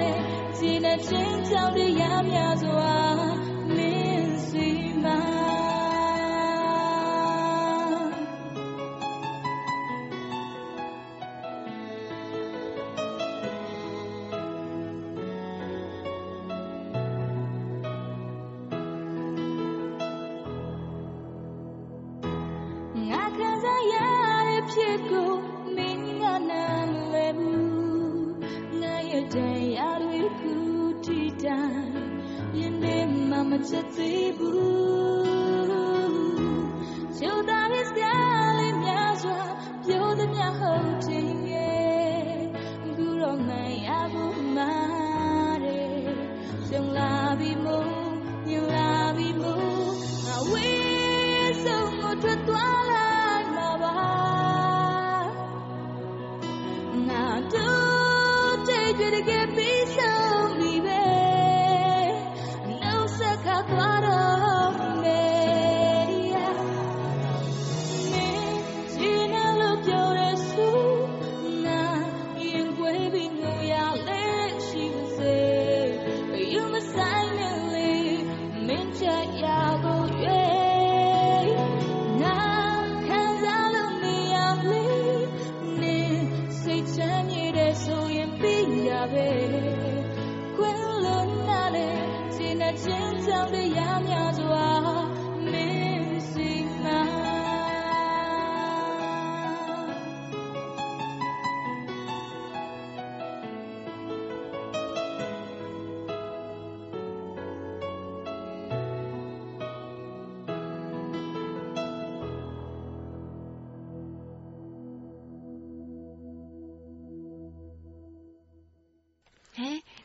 လို့နာလေဒီနဲ့ချင်းချောင်းတရားများစွာမင်းစီမ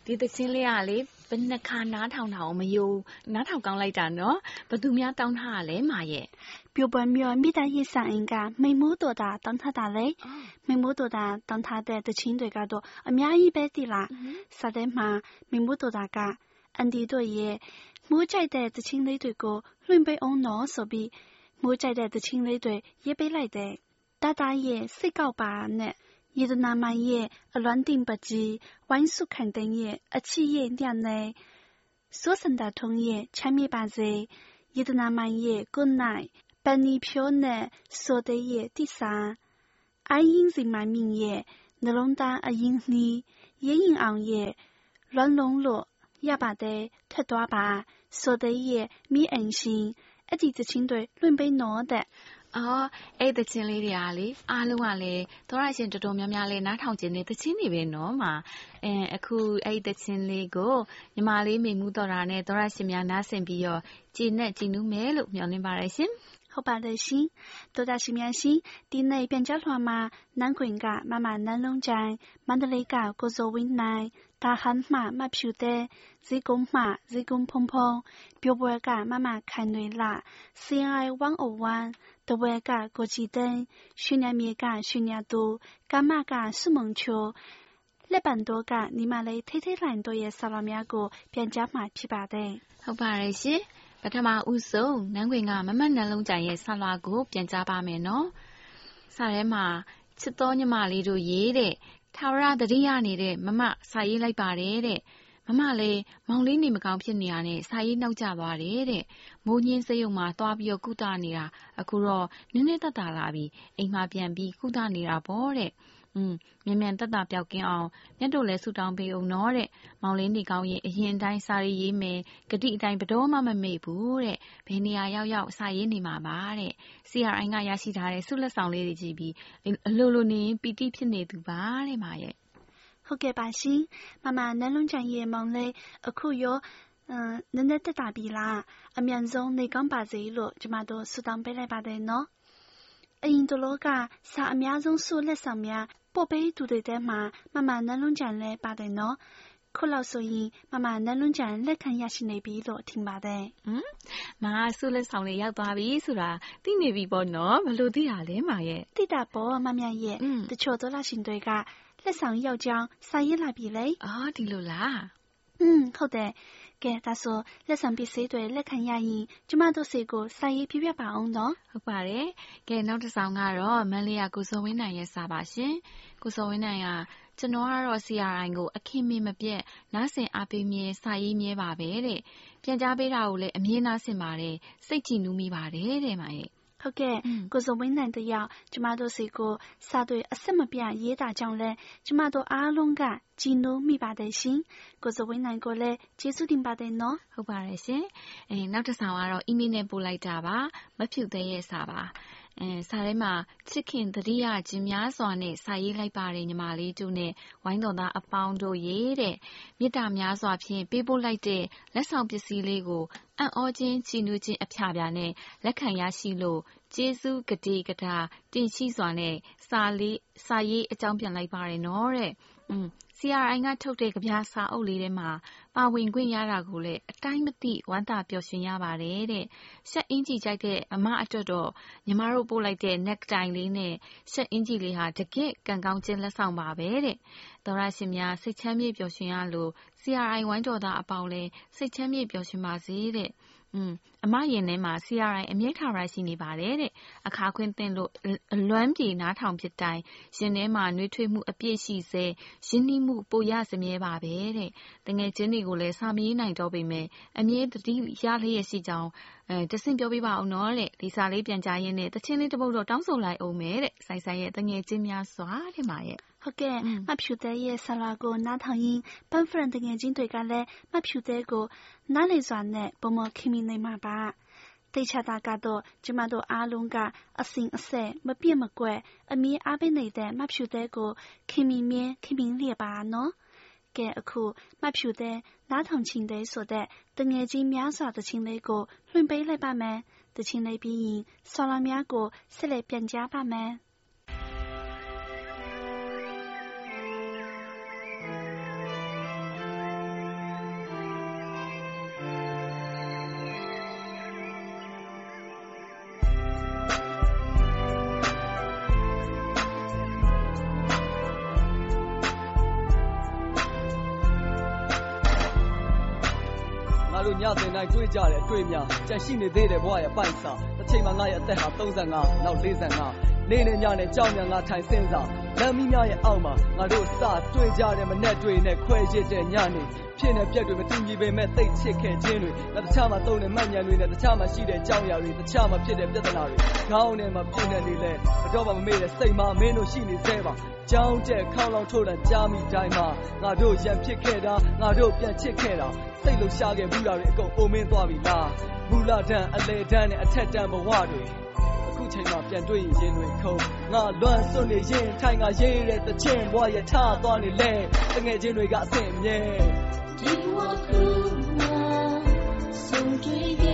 ဒီသချင်းလေးကလေဘယ်နှခါနားထောင်တာအောင်မယိုးနားထောင်ကောင်းလိုက်တာနော်ဘသူများတောင်းထားရလဲမာရဲ့ပြပွန်မြောမိသားရေးဆိုင်အင်ကမိမိုးတော်တာတောင်းထားတာလေမိမိုးတော်တာတောင်းထားတဲ့တချင်းတွေကတော့အများကြီးပဲတိလားစာထဲမှာမိမိုးတော်တာကအန်ဒီတို့ရဲ့မိုးကြိုက်တဲ့တချင်းလေးတွေကိုလွှင့်ပေးအောင်နော်ဆိုပြီးမိုးကြိုက်တဲ့တချင်း လေးတွေရေးပေးလိုက်တယ်တတရဲ့စိတ်ကောက်ပါနဲ့ယေဒနာမိုင်ရဲ့အလွမ်းတင်ပကြီးဝိုင်းစုခိုင်တဲ့ရဲ့အချစ်ရဲ့ညနေစိုးစန္ဒထုံးရဲ့ချမ်းမြေပါစေယေဒနာမိုင်ရဲ့ good night ပန်နီဖြိုးနဲ့ဆိုတဲ့ရဲ့တိစာအိုင်းရင်စီမိုင်မြင့်ရဲ့နှလုံးသား အော်အဲ့တချင်းလေးတွေကလေအားလုံးကလည်းသောရရှင်တော်တော်များများလေးနားထောင်ခြင်းနဲ့တချင်းတွေပဲနော်မှာအဲအခုအဲ့တချင်းလေးကိုညီမလေးမိမှုတော်တာနဲ့သောရရှင်များနားဆင်ပြီးတော့ကြည်နဲ့ကြည်နူးမယ်လို့မျှော်လင့်ပါတယ်ရှင်ဟုတ်ပါတယ်ရှင်သောရရှင်များရှင်ဒီနေ့ပြန်ကြောက်လွှာမှာနန်းခွင်ကမမနန်းလုံးချိုင်မန္တလေးကကိုဇိုဝင်းနိုင်တာဟန်မှမဖြူတဲ့ဇီကုံမှဇီကုံဖုံဖုံပြောပွဲကမမခိုင်တွေလာ CI 101 တဝဲကကိုကြည်သိန်းရွှေညမြေကရွှေညသူကမကစုမုံချိုလက်ပံ多ကညီမလေးထိထိလှိုင်တို့ရဲ့ဆာလာများကိုပြန်ကြားမှာဖြစ်ပါတယ်ဟုတ်ပါတယ်ရှင်ပထမဦးဆုံးနန်းခွင်ကမမတ်နှလုံးကြိုင်ရဲ့ဆာလွာကိုပြန်ကြားပါမယ်နော်စာထဲမှာချစ်တော်ညီမလေးတို့ရေးတဲ့ထာဝရတတိယနေတဲ့မမစာရေးလိုက်ပါတယ်တဲ့ မမလည်း မောင်လေးနေမကောင်းဖြစ်နေရနဲ့ စာရေးနောက်ကျသွားတယ်တဲ့ မိုးညင်းစရုံမှာ သွားပြီးတော့ကုသနေတာ အခုတော့ နည်းနည်းသက်သာလာပြီ အိမ်မှာပြန်ပြီး ကုသနေတာပေါ့တဲ့อืมမြန်မြန်တက်တာပြောက်ကင်းအောင် မြတ်တို့လည်းဆူတောင်းပေးအောင်နော်တဲ့ မောင်လေးနေကောင်းရင် အရင်တိုင်း စာရေးရေးမယ်ဂတိအတိုင်းဘတော်မှ မမေ့ဘူးတဲ့ ဘယ်နေရာရောက်ရောက် စာရေးနေမှာပါတဲ့ CRI က ရရှိထားတဲ့ ဆုလက်ဆောင်လေးတွေကြည့်ပြီး အလိုလိုနေပီတိဖြစ်နေသူပါတဲ့မာရဲ့ ဟုတ်ကဲ့ပါရှင်မမနန်းလုံးချန်ရဲ့မောင်လေးအခုရော嗯，နည်းနည်းတက်တာပြီလားအမြန်ဆုံးနေကောင်းပါစေလို့ကျမတို့ဆုတောင်းပေးလိုက်ပါတယ်နော်အရင်တလောကစာအများဆုံးဆုလက်ဆောင်များပို့ပေးသူတွေထဲမှာမမနန်းလုံးချန်လည်းပါတယ်နော်ခုလောက်ဆိုရင်မမနန်းလွန်းချန်လက်ခံရရှိနေပြီလို့ထင်ပါတယ်။ဟမ်မဆုလက်ဆောင်လေးရောက်သွားပြီဆိုတာသိနေပြီပေါ့နော်ဘ လို့သိရလဲမရဲ့။သိတာပေါ့မမြရဲ့တချို့သောလာရှင်တွေကလက်ဆောင်ရောက်ကြောင်းစာရေးလာပြီလေ။အော်ဒီလိုလား။อืมဟုတ်တယ်ကဲဒါဆိုလက်ဆောင်ပစ္စည်းတွေလက်ခံရရင်ကျမတို့စီကိုစာရေးပြပြပါအောင်နော်ဟုတ်ပါတယ်ကဲနောက်တစ်ဆောင်ကတော့မန်လေးယာကိုစောဝင်းနိုင်ရဲ့စာပါရှင်ကိုစောဝင်းနိုင်ကကျွန်တော်ကတော့ CRI ကိုအခင်းမင်းမပြတ်နားဆင်အားပေးမြဲစာရေးမြဲပါပဲတဲ့ပြန်ကြားပေးတာကိုလည်းအမြဲနားဆင်ပါတယ်စိတ်ကြည်နူးမိပါတယ်တဲ့မရဲ့ ဟုတ်ကဲ့ကိုစုံဝင်းနိုင်တယောက်ကျမတို့စီကိုစာတွေအဆက်မပြတ်ရေးတာကြောင့်လဲကျမတို့အားလုံးကကြည်နူးမိပါတယ်ရှင်ကိုစုံဝင်းနိုင်ကိုလည်းကျေးဇူးတင်ပါတယ်နော်ဟုတ်ပါတယ်ရှင်အဲနောက်တစ်ဆောင်ကတော့အီးမေးလ်နဲ့ပို့လိုက်တာပါမဖြူသေးရဲ့စာပါအဲစာထဲမှာချစ်ခင်သတိရခြင်းများစွာနဲ့စာရေးလိုက်ပါတယ်ညီမလေးတို့နဲ့ဝိုင်းတော်သားအပေါင်းတို့ရေတဲ့မေတ္တာများစွာဖြင့်ပေးပို့လိုက်တဲ့လက်ဆောင်ပစ္စည်းလေးကို အံ့ဩခြင်းချီးနူးခြင်း အဖျားဖျားနဲ့ လက်ခံရရှိလို့ ကျေးဇူးကတိကထာတင်ရှိစွာနဲ့စာလေးစာရေးအကြောင်းပြန်လိုက်ပါတယ်နော်တဲ့။อืม CRI ကထုတ်တဲ့ ကဗျာစာအုပ်လေးထဲမှာ ပါဝင်ခွင့်ရတာကိုလည်း အတိုင်းမသိ ဝမ်းသာပျော်ရွှင်ရပါတယ်တဲ့။ရှပ်အင်ဂျီကြိုက်တဲ့ အမအတွက်တော့ ညီမတို့ပို့လိုက်တဲ့ necktie လေးနဲ့ ရှပ်အင်ဂျီလေးဟာ တကယ့် ကံကောင်းခြင်း လက်ဆောင်ပါပဲတဲ့။သောရရှင်များ စိတ်ချမ်းမြေ့ပျော်ရွှင်ရလို့ CRI ဝိုင်းတော်သားအပေါင်းလည်း စိတ်ချမ်းမြေ့ပျော်ရွှင်ပါစေတဲ့။ อืมအမရင်ထဲမှာ CRI အမြဲထာဝရရှိနေပါတယ်တဲ့အခါခွင့်သင်လို့အလွမ်းပြေနားထောင်ဖြစ်တိုင်းရင်ထဲမှာနှွေးထွေးမှုအပြည့်ရှိစေရင်းနှီးမှုပိုရစမြဲပါပဲတဲ့တငယ်ချင်းတွေကိုလည်းစာမရေးနိုင်တော့ပေမဲ့အမြဲတတိရလျက်ရှိကြောင်းအဲတဆင့်ပြောပြပါအောင်နော်တဲ့ဒီစာလေးပြန်ကြားရင်းနဲ့တချင်းလေးတစ်ပုဒ်တော့တောင်းဆိုလိုက်အောင်မယ်တဲ့ဆိုင်ဆိုင်ရဲ့တငယ်ချင်းများစွာတဲ့မှာရဲ့ ဟုတ်ကဲ့မဖြူတဲ့ရဲ့ဆလာကိုနားထောင်ရင်းပန်းဖရန်တငယ်ချင်းတွေကလည်းမဖြူတဲ့ကိုနားလေစွာနဲ့ပုံမခင်မိနေမှာပါတိတ်ချတာကတော့ကျမတို့အားလုံးကအစဉ်အဆက်မပြတ်မကွက်အမြင်အားပေးနေတဲ့မဖြူတဲ့ကိုခင်မိမြဲခင်မိလျက်ပါနော်ကဲအခုမဖြူတဲ့နားထောင်ချင်းတဲ့ဆိုတဲ့တငယ်ချင်းများစွာတချင်းလေးကိုလွှင့်ပေးလိုက်ပါမယ်တချင်းလေးပြီးရင်ဆော်လာများကိုဆက်လက်ပြန်ကြားပါမယ် ညသင်တိုင်းတွေ့ကြတယ်တွေ့များကြံရှိနေသေးတယ်ဘဝရဲ့ပိုက်စာတစ်ချိန်မှာငါရဲ့အသက်ဟာ35နောက်45နေနေညနဲ့ကြောင်ညာငါထိုင်စင်းစား လမ်းမီးများရဲ့အောက်မှာငါတို့စတွေ့ကြတယ်မနဲ့တွေ့နဲ့ခွဲရစ်တဲ့ညနေဖြစ်နေပြက်တွေမတူညီပေမဲ့သိချစ်ခဲ့ခြင်းတွေတခြားမှာသုံးတဲ့မှတ်ဉာဏ်တွေနဲ့တခြားမှာရှိတဲ့ကြောင်ရာတွေတခြားမှာဖြစ်တဲ့ပြဿနာတွေခေါင်းထဲမှာဖြစ်နေလေလေမတော့မှမမေ့တဲ့စိတ်မှာမင်းတို့ရှိနေသေးပါကြောင်းတဲ့ခေါင်းလောင်ထိုးတဲ့ကြားမိတိုင်းမှာငါတို့ရံဖြစ်ခဲ့တာငါတို့ပြန်ချစ်ခဲ့တာစိတ်လှရှားခဲ့ဘူးတာတွေအကုန်အိုမင်းသွားပြီလားမူလာတန်းအလေတန်းနဲ့အထက်တန်းဘဝတွေအ ခုချိန်မှာပြန်တွေ့ရင်ရင်တွေခုံငါလွမ်းစွန့်နေရင်ထိုင်ငါရေးတဲ့တခြင်းဘဝရထားသွားနေလဲတငယ်ချင်းတွေကအဆင့်မြဲဒီဝခုနာဆုံးတွေ့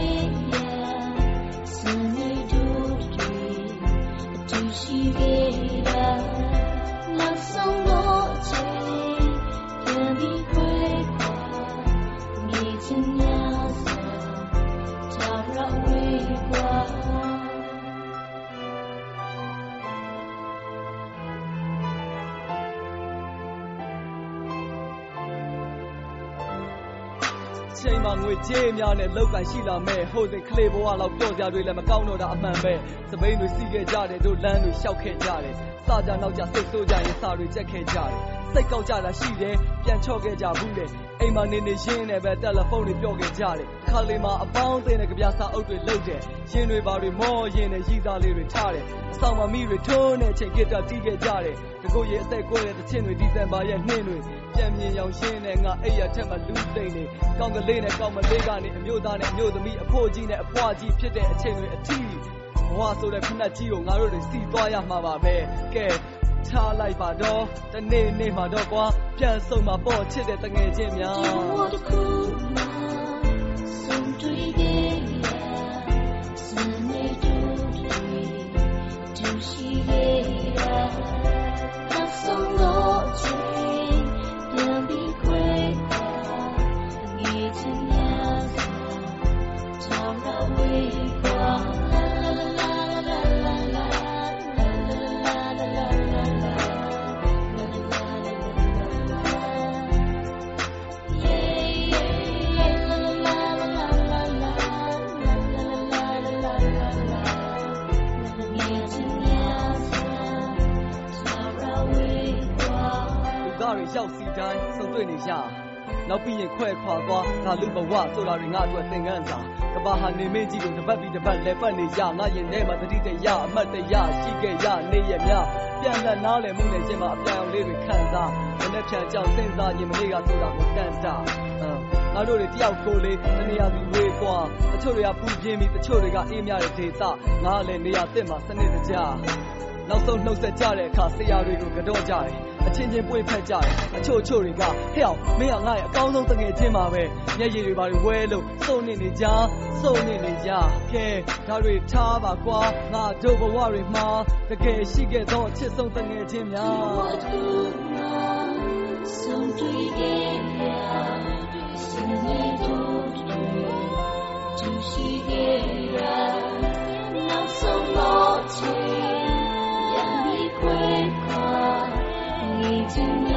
ချိန်မှာငွေကြေးများနဲ့လောက်ကန်ရှိလာမဲ့ဟိုစဉ်ကလေးဘဝလောက်ပျော့စရာတွေလည်းမကောင်းတော့တာအမှန်ပဲစပိန်တွေစီးခဲ့ကြတယ်တို့လမ်းတွေလျှောက်ခဲ့ကြတယ်စာကြနောက်ကြစိတ်ဆိုးကြရင်စာတွေကြက်ခဲ့ကြတယ်စိတ်ကောက်ကြတာရှိတယ်ပြန်ချော့ခဲ့ကြဘူးလေ အိမ်မှာနေနေရင်းနဲ့ပဲတယ်လီဖုန်းတွေပြောခဲ့ကြတယ်ခါလေးမှာအပေါင်းအသင်းနဲ့ကြပြစာအုပ်တွေလှုပ်တယ်ရင်တွေပါတွေမောရင်နဲ့ရည်သားလေးတွေထားတယ်အဆောင်မှာမိတွေထုံးနဲ့ချိန်ဂီတာတီးခဲ့ကြတယ်တကုတ်ရဲ့အသက်ကွဲတဲ့တချင်းတွေဒီဇင်ဘာရဲ့နှင်းတွေပြန်မြင်ရောင်ရှင်းနဲ့ငါအိယာထက်မှလူသိမ့်နေကောင်းကလေးနဲ့ကောင်းမလေးကနေအမျိုးသားနဲ့အမျိုးသမီးအဖိုးကြီးနဲ့အဖွားကြီးဖြစ်တဲ့အချိန်တွေအထီးဘဝဆိုတဲ့ဖက်ကြီးကိုငါတို့တွေစီသွားရမှာပါပဲကဲ ထားလိုက်ပါတော့တနေ့နေ့မှာတော့ကွာပြန်ဆုံမှာပေါ့ချစ်တဲ့တငယ်ချင်းများဒီဘဝတစ်ခုမှာဆုံတွေ့ခဲ့ စုံတွေ့နေကြနောက်ပြီးရင်ခွဲခွာသွားဒါလူဘဝဆိုတာတွေငါအတွက်သင်ခန်းစာကဘာဟာနေမင်းကြီးကိုတပတ်ပြီးတပတ်လဲပတ်နေကြငါရင်ထဲမှာတတိတရအမတ်တရရှိခဲ့ရနေရမြပြန်လက်နားလည်မှုနဲ့ချင်းမှာအပြန်အောင်လေးတွေခံစားမနေ့ဖြန်ကြောင့်စဉ်းစားရင်မနေ့ကဆိုတာကိုတန်တာငါတို့တွေတယောက်ကိုလေးတနေရာစီဝေးသွားတချို့တွေကပူပြင်းပြီးတချို့တွေကအေးမြတဲ့ဒေသငါလည်းနေရာတစ်မှာစနစ်တကျ 老宋老说假嘞，卡西亚瑞鲁格当假嘞，阿天天不会拍假嘞，阿悄悄人家，嘿，没有爱，高中真个天马威，你一路把你歪路，少年的家，少年的家，嘿，他瑞差八卦，我都不怀疑嘛，他给世界都去送真个天马。to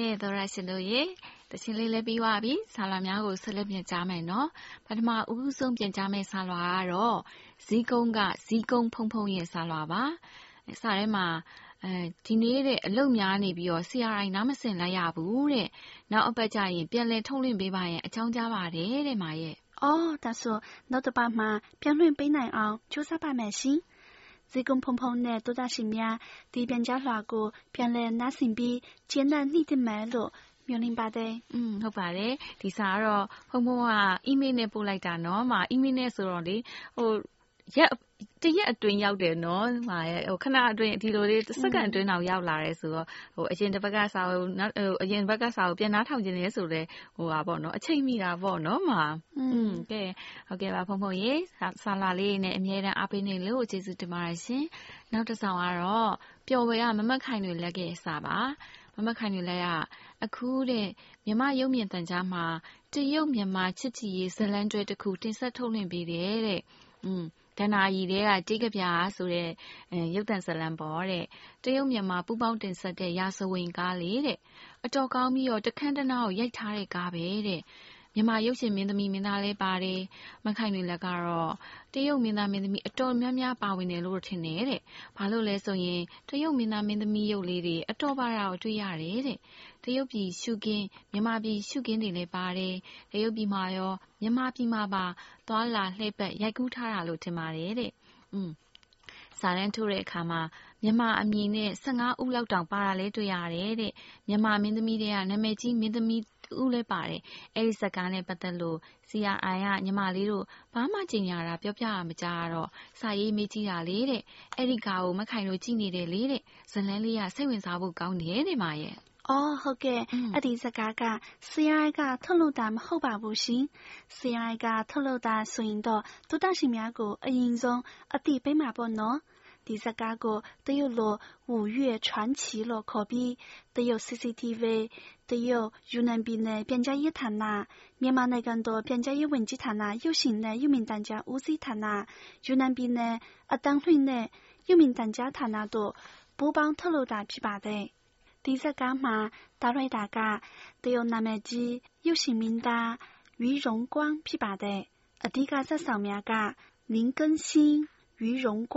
ကဲသောရရှင်တို့ရေတချင်းလေးလည်းပြီးသွားပြီဆာလွာများကိုဆက်လက်ပြင်ကြားမယ်နော်ပထမဦးဆုံးပြင်ကြားမယ့်ဆာလွာကတော့ဇီးကုန်းကဇီးကုန်းဖုံဖုံရဲ့ဆာလွာပါဆာထဲမှာအဲဒီနေ့တဲ့အလုပ်များနေပြီးတော့ CRI နားမစင်လိုက်ရဘူးတဲ့နောက်အပတ်ကျရင်ပြန်လည်ထုတ်လွှင့်ပေးပါရင်အကြောင်းကြားပါတယ်တဲ့မာရဲ့အော်ဒါဆိုနောက်တစ်ပတ်မှပြန်လွှင့်ပေးနိုင်အောင်ကြိုးစားပါမယ်ရှင် ဇီကုံဖုံဖုံနဲ့တိုးတာရှင်များဒီပြန်ကြားလွှာကိုပြန်လည်နားဆင်ပြီးကျေနပ်နှိမ့်တင်မယ်လို့မျှော်လင့်ပါတယ် อืมဟုတ်ပါတယ်ဒီစာကတော့ဖုံဖုံကအီးမေးလ်နဲ့ပို့လိုက်တာเนาะမာအီးမေးလ်နဲ့ဆိုတော့လေဟို တစ်ရက်အတွင်း ရောက်တယ်။ခဏအတွင်း တစ်စက္ကန့်အတွင်း ရောက်လာတယ်ဆိုတော့ အရင်တပတ်ကစာကို ပြန်နားထောင်ချင်တယ်ဆိုလည်း အချိန်မီတာပေါ့။ဘုန်းဘုန်းရေ စာလွှာလေးတွေနဲ့ အမြဲတမ်း အားပေးနေလို့ ကျေးဇူးတင်ပါတယ်ရှင်။နောက်တစ်စောင်ကတော့ ပျော်ဘွယ်က မမခိုင်နွယ်လတ်ရဲ့ စာပါ။မမခိုင်နွယ်လတ်က အခု မြန်မာ့ရုပ်မြင်သံကြားမှာ တရုတ်-မြန်မာ ချစ်ကြည်ရေးဇာတ်လမ်းတွဲတစ်ခု တင်ဆက်ထုတ်လွှင့်ပေးတယ်။ ဒဏ္ဍာရီတဲကတိတ်ကပြာဆိုတဲ့ ရုပ်တံဇလံပေါ်တဲ့ တရုတ်မြန်မာ ပူပေါင်းတင်ဆက်တဲ့ ရာဇဝင်ကားလေးတဲ့ အတော်ကောင်းပြီးတော့ တခန်းတနာကို ရိုက်ထားတဲ့ကားပဲတဲ့ မြန်မာရုပ်ရှင်မင်းသမီး မင်းသားလည်းပါတယ်။မခိုင်တွေလည်းကတော့ တရုတ်မင်းသား မင်းသမီး အတော်များများ ပါဝင်တယ်လို့ ထင်တယ်တဲ့။ဘာလို့လဲဆိုရင် တရုတ်မင်းသား မင်းသမီး ရုပ်လေးတွေ အတော်ပါတာကို တွေ့ရတယ်တဲ့။ တရုတ်ပြည်ရှုခင်း မြန်မာပြည်ရှုခင်းတွေလည်း ပါတယ်။တရုတ်ပြည်မှာရော မြန်မာပြည်မှာပါ သွာလာလှည့်ပတ် ရိုက်ကူးထားတာလို့ ထင်ပါတယ်တဲ့။อืมစာတန်းထိုးတဲ့အခါမှာ မြန်မာအမည်နဲ့15ဦးလောက်တောင် ပါတာလဲတွေ့ရတယ်တဲ့ မြန်မာမင်းသမီးတွေကနာမည်ကြီးမင်းသမီးဦးလဲပါတယ် အဲ့ဒီစကားနဲ့ ပတ်သက်လို့ CRI က ညီမလေးတို့ ဘာမှကြင်ညာတာ ပြောပြရမကြတော့ စာရေးမေးကြည့်တာလေတဲ့ အဲ့ဒီကာကို မခိုင်လို့ ကြည့်နေတယ်လေတဲ့ဇလန်းလေးက စိတ်ဝင်စားဖို့ ကောင်းတယ်တဲ့ 哦，好嘅，阿弟在家家，虽然个透露单好吧不行，虽然个透露单虽然多，都当是名个阿英中阿弟被马波喏。第十家个都有落五月传奇咯，可比都有 CCTV，都有云南边的边家一谈呐，缅甸那更多边家一文字谈呐，有型呢有名单家五字谈呐，云南边呢啊当会呢有名单家谈呐多，不帮透露单批吧的。 လွှင့်နဲ့ရုပ်မြင်သံကြားဌာနတို့ပူးပေါင်းထုတ်လုပ်တာဖြစ်ပါတယ်။ဒီစကားမှာတာရိုက်တာကတရုတ်နာမည်ကြီးရုပ်ရှင်မင်းသား于荣光ဖြစ်ပါတယ်။အဓိကဇာတ်ဆောင်များက林更新、于荣光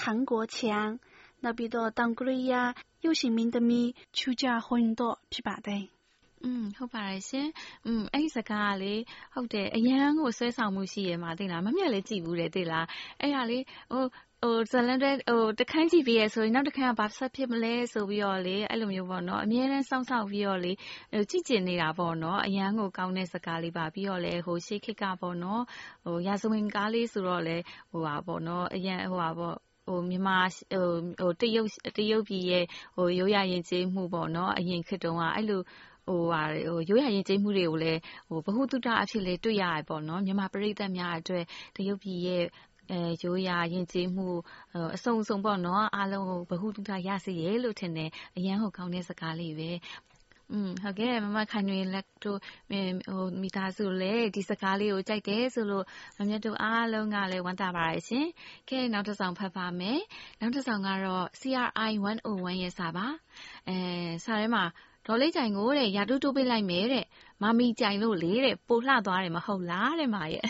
唐国强，နောက်ပြီးတော့တောင်ကိုရီးယားရုပ်ရှင်မင်းသမီးချူဂျာဟွန်တို့ဖြစ်ပါတယ်။อืมဟုတ်ပါတယ်ရှင်။อืมအဲ့ဒီစကားကလေဟုတ်တယ်အရန်ကိုဆွဲဆောင်မှုရှိရမှာသိလားမမြတ်လည်းကြည်ဘူးတယ်သိလားအဲ့ဒါလေဟို ဟိုဇလန်တဲ့ဟိုတခန်းကြည့်ပြီးရဆိုရင်နောက်တခန်းကဘာဆက်ဖြစ်မလဲဆိုပြီးတော့လေအဲ့လိုမျိုးပေါ့နော်အမြဲတမ်းစောင့်ဆောင်ပြီးတော့လေဟိုကြည့်ကျင်နေတာပေါ့နော်အရန်ကိုကောင်းတဲ့စကားလေးပါပြီးတော့လေဟိုရှေးခေတ်ကပေါ့နော်ဟိုရာဇဝင်ကားလေးဆိုတော့လေဟိုပါပေါ့နော်အရန်ဟိုပါပေါ့ဟိုမြန်မာဟိုတရုတ်တရုတ်ပြည်ရဲ့ဟိုရိုးရာယဉ်ကျေးမှုပေါ့နော်အရင်ခေတ်တုန်းကအဲ့လိုဟိုဟာဟိုရိုးရာယဉ်ကျေးမှုတွေကိုလည်းဟိုဘ ഹു တုတအဖြစ်လေးတွေ့ရတယ်ပေါ့နော်မြန်မာပြည်သက်များအတွက်တရုတ်ပြည်ရဲ့အဲ ရိုးရာယဉ်ကျေးမှုအစုံစုံပေါ့နော်အားလုံးကိုဘ ഹു တုတရစေရလို့ထင်တယ်အရန်ကိုကောင်းတဲ့စကားလေးပဲอืมဟုတ်ကဲ့မမခိုင်တွေလက်တို့ဟိုမိသားစုလည်းဒီစကားလေးကိုကြိုက်တယ်ဆိုလို့မမြတ်တို့အားလုံးကလည်းဝမ်းသာပါရရှင်။ကဲနောက်တစ်ဆောင်ဖတ်ပါမယ်။နောက်တစ်ဆောင်ကတော့ CRI 101ရဲ့စာပါ။အဲစာထဲမှာဒေါ်လေးကြိုင်ကိုတဲ့ရာတူးတိုးပေးလိုက်မယ်တဲ့ မမီကြိုင်လို့လေတဲ့ပိုလှသွားတယ်မဟုတ်လားတဲ့မရဲ့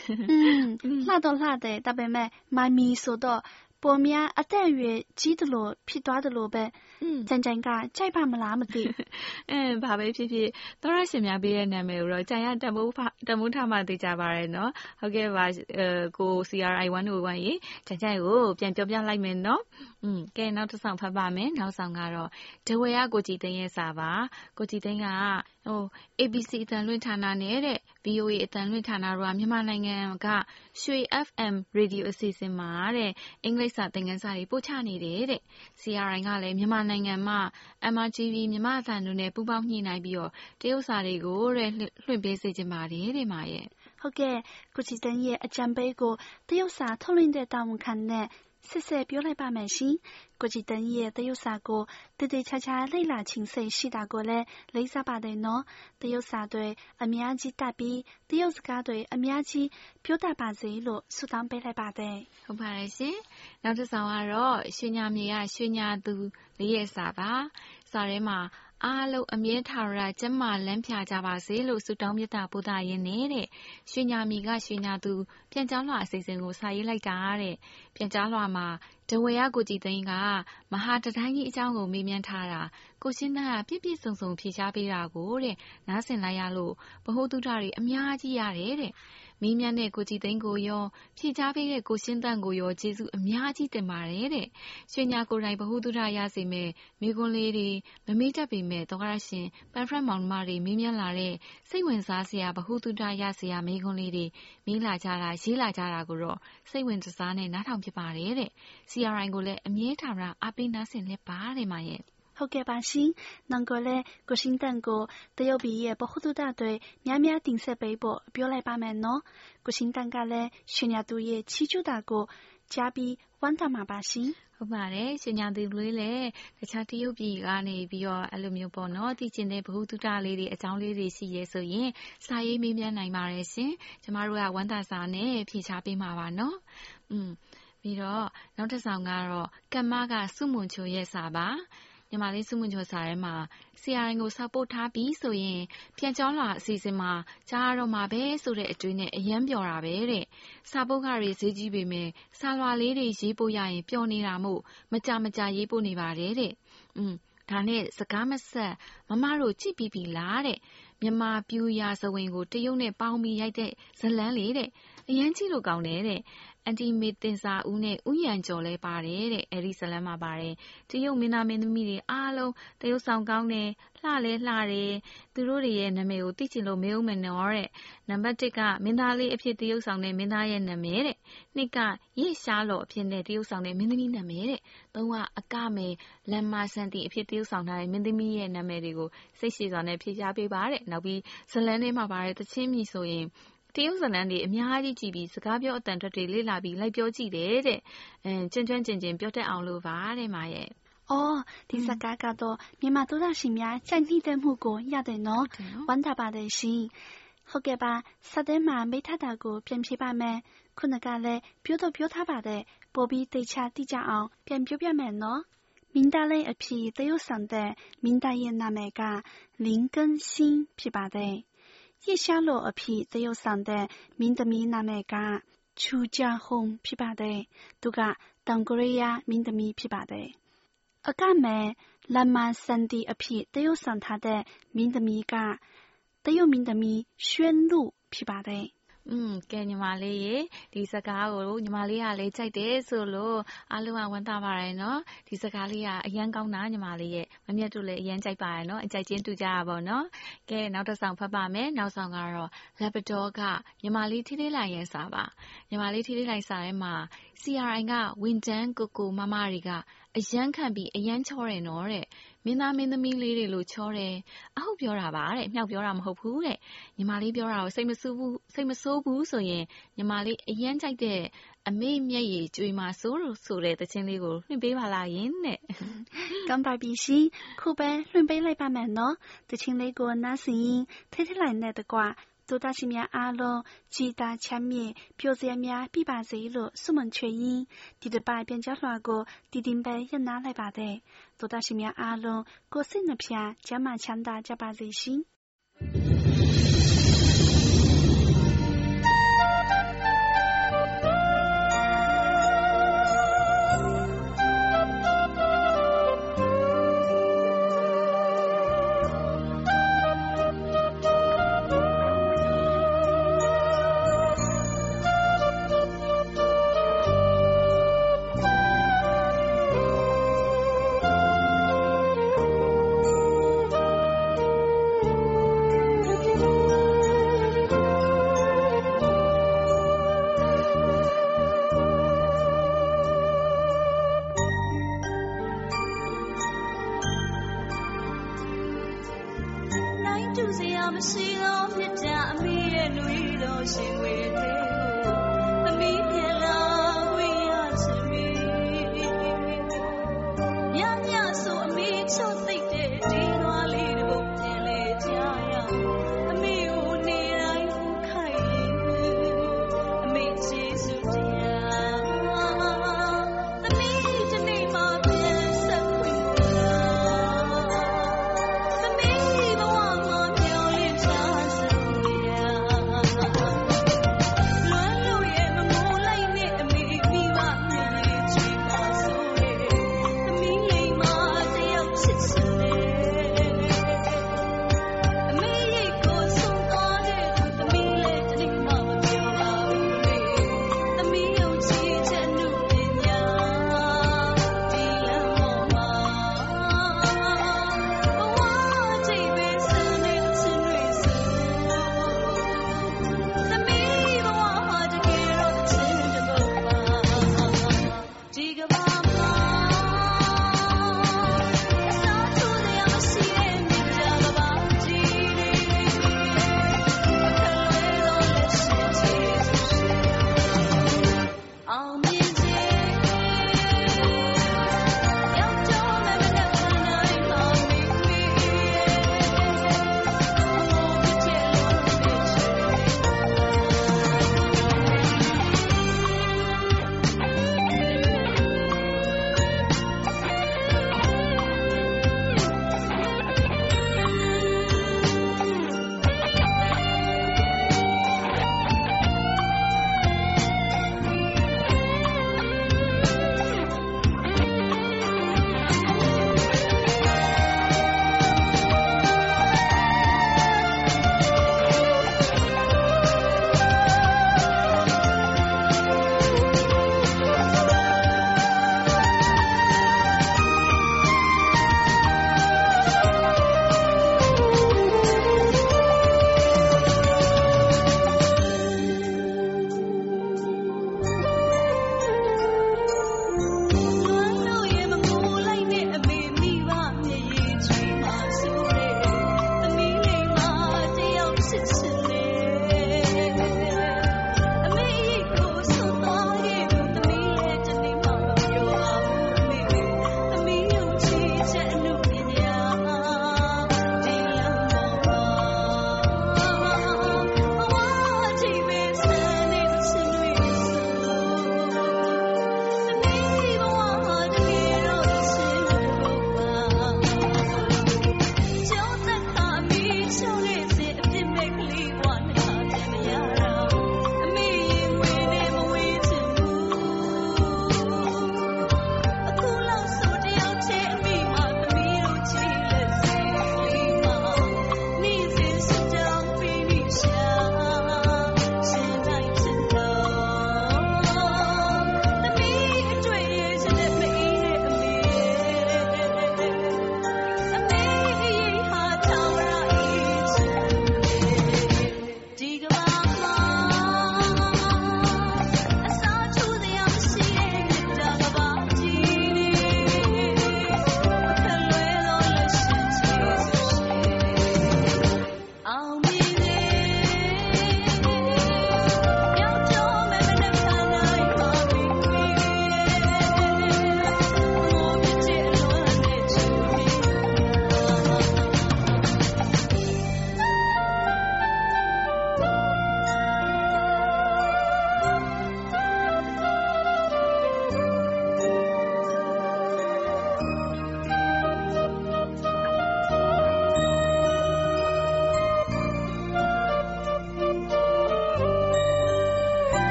လှတော့လှတယ်ဒါပေမဲ့မမီဆိုတော့ပိုများအသက်အရွယ်ကြီးတယ်လို့ဖြစ်သွားတယ်လို့ပဲကြံကြံကကြိုက်ပါမလားမသိအဲဘာပဲဖြစ်ဖြစ်သောရရှင်များပေးတဲ့နာမည်ကိုတော့ကြံရတမိုးတမိုးထမသိကြပါရဲ့နော်ဟုတ်ကဲ့ပါအဲကို CRI 101ရေကြံကြံကိုပြန်ပြောပြလိုက်မယ်နော်อืมကဲနောက်တစ်ဆောင်ဖတ်ပါမယ်နောက်ဆောင်ကတော့ဒဝေရကိုကြည်သိန်းရဲ့စာပါကိုကြည်သိန်းက ဟို ABC အတန်လွင့်ဌာနနဲ့တဲ့ VOA အတန်လွင့်ဌာနတို့ကမြန်မာနိုင်ငံကရွှေ FM Radio အစီအစဉ်မှာတဲ့အင်္ဂလိပ်စာသင်ခန်းစာတွေပို့ချနေတယ်တဲ့ CRI ကလည်းမြန်မာနိုင်ငံမှာ MRTV မြန်မာအသံတို့နဲ့ပူးပေါင်းညှိနှိုင်းပြီးတော့တရုတ်စာတွေကိုတဲ့လွှင့်ပေးစေချင်ပါတယ်တဲ့မာရဲ့ဟုတ်ကဲ့ကုချီတန်ရဲ့အကြံပေးကိုတရုတ်စာထုတ်လွှင့်တဲ့ တာဝန်ခံနဲ့ဆက်ဆက်ပြောလိုက်ပါမယ်ရှင်။ကိုကြည်တန်းရဲ့တရုတ်စာကိုတည်တည်ချာချာလေ့လာခြင်းစိတ်ရှိတာကိုလည်းလေးစားပါတယ်နော်။တရုတ်စာတွေအများကြီးတတ်ပြီးတရုတ်စကားတွေအများကြီးပြောတတ်ပါစေလို့ဆုတောင်းပေးလိုက်ပါတယ်။ဟုတ်ပါတယ်ရှင်။နောက်တစ်ဆောင်ကတော့ရွှေညာမြေကရွှေညာသူလေးရဲ့စာပါ။စာထဲမှာ အားလုံးအမြဲထာဝရကျန်းမာလန်းဖြာကြပါစေလို့ဆုတောင်းမေတ္တာပို့သရင်းနဲ့တဲ့ရွှေညာမီကရွှေညာသူပြန်ကြားလွှာအစီအစဉ်ကိုစာရေးလိုက်တာတဲ့ပြန်ကြားလွှာမှာဒဝေယကိုကြည်သိန်းကမဟာတတိုင်းကြီးအကြောင်းကိုမေးမြန်းထားတာကိုရှင်းသားကပြည့်ပြည့်စုံစုံဖြေရှားပေးတာကိုတဲ့နားဆင်လိုက်ရလို့ဗဟုသုတတွေအများကြီးရတယ်တဲ့ မေးမြန်းတဲ့ကိုကြည်သိန်းကိုရောဖြေချပေးတဲ့ကိုရှင်းတန့်ကိုရောကျေးဇူးအများကြီးတင်ပါတယ်တဲ့ရွှေညာကိုယ်တိုင်ဗဟုသုတရစေမဲ့မိကွန်းလေးတွေမမေ့တတ်ပေမဲ့သောကရရှင်ပန်ဖရက်မောင်မတွေမေးမြန်းလာတဲ့စိတ်ဝင်စားစရာဗဟုသုတရစရာမိကွန်းလေးတွေမေးလာကြတာရေးလာကြတာကိုတော့စိတ်ဝင်စားနဲ့နားထောင်ဖြစ်ပါတယ်တဲ့ CRI ကိုလည်းအမြဲတမ်းအားပေးနားဆင်လက်ပါတယ်မရဲ့ ဟုတ်ကဲ့ပါရှင်။နောင်ကိုလည်းကိုရှင်တန်ကိုတရုတ်ပြည်ရဲ့ဗဟုသုတတွေများများတင်ဆက်ပေးဖို့ပြောလိုက်ပါမယ်နော်။ကိုရှင်တန်ကလည်းရှင်ညာသူရဲ့ချီးကျူးတာကိုကြားပြီးဝမ်းသာမှာပါရှင်။ဟုတ်ပါတယ်ရှင်ညာသူလေးလည်းတခြားတရုတ်ပြည်ကနေပြီးတော့အဲ့လိုမျိုးပေါ့နော်တည်ကျင်တဲ့ဘ ഹു တုတလေးတွေအကြောင်းလေးတွေရှိရဲဆိုရင်စာရေးမေးမြန်းနိုင်ပါတယ်ရှင်ကျမတို့ကဝမ်းသာစာနဲ့ဖြေချပေးမှာပါနော်อืมပြီးတော့နောက်တစ်ဆောင်ကတော့ကမ္မကစုမွန်ချိုရဲ့စာပါ ညီမလေးစုမွန်ကျော်စာထဲမှာ CRN ကိုစာပို့ထားပြီဆိုရင် ပြန်ကျောင်းလာအစီအစဉ်မှာ ကြားရတော့မှာပဲဆိုတဲ့ အတွေးနဲ့ အရမ်းပျော်တာပဲတဲ့။စာပုဒ်ခတွေ ဈေးကြီးပေမယ့် စာလွှာလေးတွေ ရေးပို့ရရင် ပျော်နေတာမို့ မကြာမကြာ ရေးပို့နေပါတယ်တဲ့။ဒါနဲ့ စကားမစပ် မမတို့ ကြည့်ပြီးပြီလားတဲ့။မြန်မာပျူရာဇဝင်ကို တရုတ်နဲ့ပေါင်းပြီး ရိုက်တဲ့ဇာတ်လမ်းလေ။ အရမ်းကြည့်လို့ကောင်းတယ်တဲ့ အန်တီမေသင်ဇာဦးနဲ့ ဦးရန်ကျော်လည်းပါတယ်တဲ့။အဲဒီဇာတ်လမ်းမှာပါတယ်။တရုတ်မင်းသားမင်းသမီးတွေအားလုံး သရုပ်ဆောင်ကောင်းတယ်။လှလည်းလှတယ်။သူတို့တွေရဲ့နာမည်ကို သိချင်လို့ မေးဦးမယ်နော်တဲ့။နံပါတ် က မင်းသားလေးအဖြစ် သရုပ်ဆောင်တဲ့ မင်းသားရဲ့နာမည်တဲ့။က ရစ်ရှားလော်အဖြစ်သရုပ်ဆောင်တဲ့ မင်းသမီးနာမည်တဲ့။က အကမယ်လမ်မာဆန်တီအဖြစ် သရုပ်ဆောင်ထားတဲ့ မင်းသမီးရဲ့နာမည်တွေကို စိတ်ရှည်စွာနဲ့ ဖြေကြားပေးပါတဲ့။နောက်ပြီး ဇာတ်လမ်းထဲမှာပါတဲ့ သီချင်းမြည်ဆိုရင် တရုတ်ဇာတ်လမ်းတွေအများကြီးကြည့်ပြီးစကားပြောအသံထွက်တွေလေ့လာပြီးလိုက်ပြောကြည့်တယ်တဲ့။ကျွမ်းကျွမ်းကျင်ကျင်ပြောတတ်အောင်လို့ပါတဲ့။အော်ဒီစကားကတော့မြန်မာသောတရှင်များကြိုက်နှစ်သက်မှုကိုရတယ်နော်။ဝမ်းသာပါတယ်ရှင်။ဟုတ်ကဲ့ပါ။စာထဲမှာမိတ်ထတာကိုပြန်ဖြေပါမယ်။ခုနကလည်းပြောတော့ပြောထားပါတယ်။ပိုပြီးသေချာတိကျအောင်ပြန်ပြောပြမယ်နော်။မင်းသားလေးအဖြစ်သရုပ်ဆောင်တဲ့မင်းသားရဲ့နာမည်က林根新ဖြစ်ပါတယ်။ 叶小罗阿皮只有上的明德米那美噶，出家红琵琶的，都噶当古瑞亚明德米琵琶的。阿噶美拉曼三弟阿皮只有上他的明德米噶，只有明德米宣路琵琶的。 ထားတဲ့မင်းသမီးကတရုတ်မင်းသမီးရွှန်းလူဖြစ်ပါတယ်อืมကဲညီမလေးရေဒီစကားကိုညီမလေးကလည်းကြိုက်တယ်ဆိုလို့အားလုံးကဝမ်းသာပါတယ်နော်ဒီစကားလေးကအရန်ကောင်းတာညီမလေးရဲ့မမြတ်တို့လည်းအရန်ကြိုက်ပါတယ်နော်အကြိုက်ချင်းတူကြရပါတော့ကဲနောက်တစ်ဆောင်ဖတ်ပါမယ်နောက်ဆောင်ကတော့ Labrador ကညီမလေးထိထိလိုက်ရဲ့စာပါညီမလေးထိထိလိုက်စာထဲမှာ CRI ကဝင်တန်းကိုကိုမမတွေကအရမ်းခံပြီးအရမ်းချောတယ်နော်တဲ့ မင်းသားမင်းသမီးလေးတွေလို့ချောတယ်အဟုတ်ပြောတာပါတဲ့မြောက်ပြောတာမဟုတ်ဘူးတဲ့ညီမလေးပြောတာကိုစိတ်မဆိုးဘူးစိတ်မဆိုးဘူးဆိုရင်ညီမလေးအရမ်းကြိုက်တဲ့အမေမျက်ရည်ကြွေမှာစိုးလို့ဆိုတဲ့တခြင်းလေးကိုလွှင့်ပေးပါလားယင်တဲ့ကမ်ပါပြီရှင်ခုပဲလွှင့်ပေးလိုက်ပါမယ်နော်တခြင်းလေးကိုနားစင်ထိထိလိုက်နဲ့တကွ 多大是面阿龙，吉大前面表子面必把贼路，苏门全因，弟弟把边角乱过，弟弟把也拿来把的，多大是面阿龙，过生那片，加满强大加把贼心。